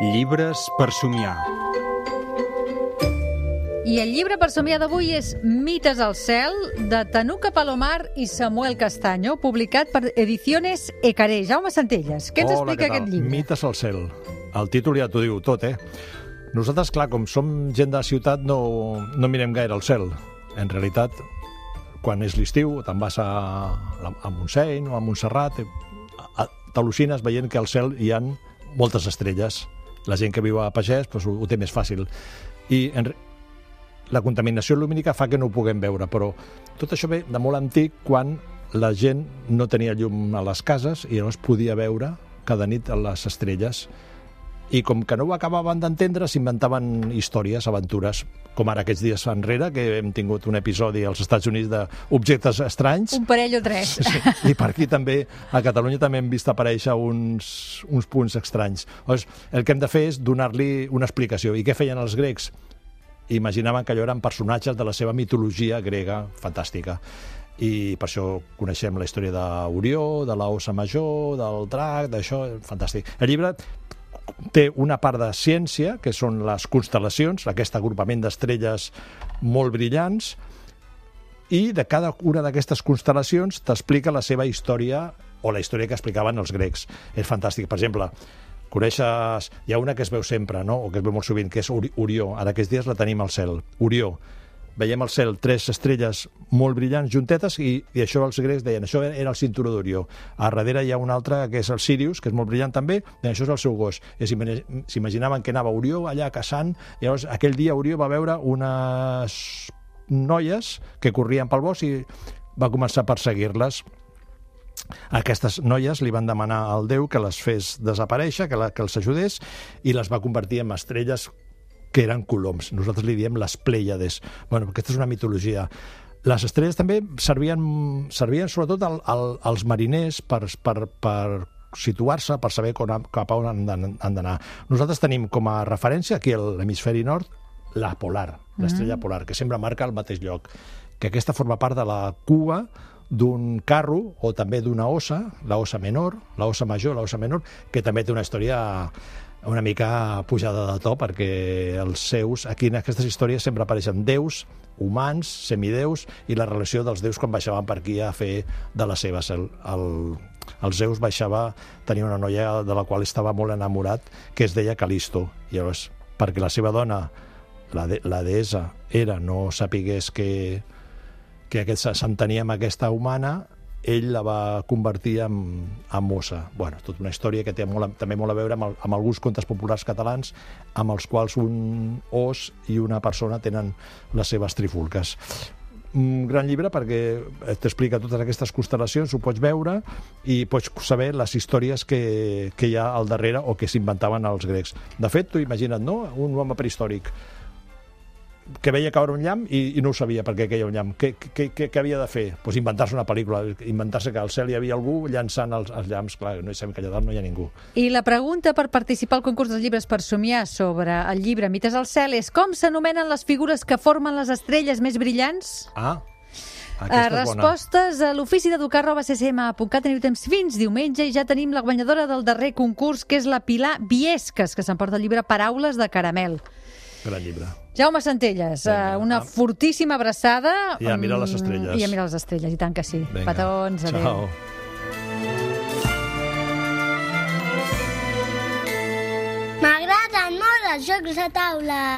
Llibres per somiar. I el llibre per somiar d'avui és Mites al cel, de Tanuca Palomar i Samuel Castaño, publicat per Ediciones Ecaré. Jaume Centelles, què ens Hola, explica què tal? aquest llibre? Mites al cel. El títol ja t'ho diu tot, eh? Nosaltres, clar, com som gent de la ciutat, no, no mirem gaire al cel. En realitat, quan és l'estiu, te'n vas a, a Montseny o a Montserrat, eh, t'al·lucines veient que al cel hi han moltes estrelles. La gent que viu a Pagès doncs, ho, ho té més fàcil. I en, la contaminació lumínica fa que no ho puguem veure, però tot això ve de molt antic quan la gent no tenia llum a les cases i llavors podia veure cada nit les estrelles i com que no ho acabaven d'entendre s'inventaven històries, aventures com ara aquests dies enrere que hem tingut un episodi als Estats Units d'objectes estranys Un parell o tres. Sí, i per aquí també, a Catalunya també hem vist aparèixer uns, uns punts estranys. Llavors, el que hem de fer és donar-li una explicació. I què feien els grecs? Imaginaven que allò eren personatges de la seva mitologia grega fantàstica. I per això coneixem la història d'Orió, de la Ossa Major, del drac, d'això, fantàstic. El llibre té una part de ciència, que són les constel·lacions, aquest agrupament d'estrelles molt brillants, i de cada una d'aquestes constel·lacions t'explica la seva història o la història que explicaven els grecs. És fantàstic. Per exemple, coneixes... Hi ha una que es veu sempre, no? o que es veu molt sovint, que és Ori- Orió. Ara aquests dies la tenim al cel. Orió. Veiem al cel tres estrelles molt brillants juntetes i, i això els grecs deien, això era el cinturó d'Orió. A darrere hi ha una altra que és el Sirius, que és molt brillant també, i això és el seu gos. S'imaginaven que anava Orió allà caçant, i llavors aquell dia Orió va veure unes noies que corrien pel bosc i va començar a perseguir-les. Aquestes noies li van demanar al Déu que les fes desaparèixer, que, la, que els ajudés, i les va convertir en estrelles que eren coloms. Nosaltres li diem les Pleiades. Bueno, aquesta és una mitologia. Les estrelles també servien, servien sobretot al, al, als mariners per, per, per situar-se, per saber com, cap a on han d'anar. Nosaltres tenim com a referència aquí a l'hemisferi nord la polar, l'estrella Mm. polar, que sempre marca el mateix lloc. Que aquesta forma part de la cua d'un carro o també d'una ossa, la ossa menor, la ossa major, la ossa menor, que també té una història una mica pujada de to perquè els seus, aquí en aquestes històries sempre apareixen déus, humans, semideus i la relació dels déus quan baixaven per aquí a fer de les seves. El, el, el Zeus baixava, tenia una noia de la qual estava molt enamorat que es deia Calisto. I llavors, perquè la seva dona, la, de, la deessa, era, no sapigués que, que aquest s'entenia amb aquesta humana, ell la va convertir en, en mossa. Bueno, tota una història que té molt, també molt a veure amb, el, amb alguns contes populars catalans amb els quals un os i una persona tenen les seves trifulques. Un gran llibre perquè t'explica totes aquestes constel·lacions, ho pots veure i pots saber les històries que, que hi ha al darrere o que s'inventaven els grecs. De fet, tu imagina't, no?, un home prehistòric que veia caure un llamp i, i no ho sabia perquè queia un llamp. Què, què, què, què havia de fer? Pues inventar-se una pel·lícula, inventar-se que al cel hi havia algú llançant els, els llamps. Clar, no hi sabem que allà dalt no hi ha ningú. I la pregunta per participar al concurs dels llibres per somiar sobre el llibre Mites al cel és com s'anomenen les figures que formen les estrelles més brillants? Ah, aquesta bona. respostes a l'ofici d'educar arroba ccm.cat teniu temps fins diumenge i ja tenim la guanyadora del darrer concurs que és la Pilar Viesques que s'emporta el llibre Paraules de caramel Gran llibre. Jaume Centelles, Vinga, uh, una ah. fortíssima abraçada I a mirar les Mm, estrelles. i a mirar les estrelles, i tant que sí Vinga. petons, adéu Ciao. M'agraden molt els jocs de taula.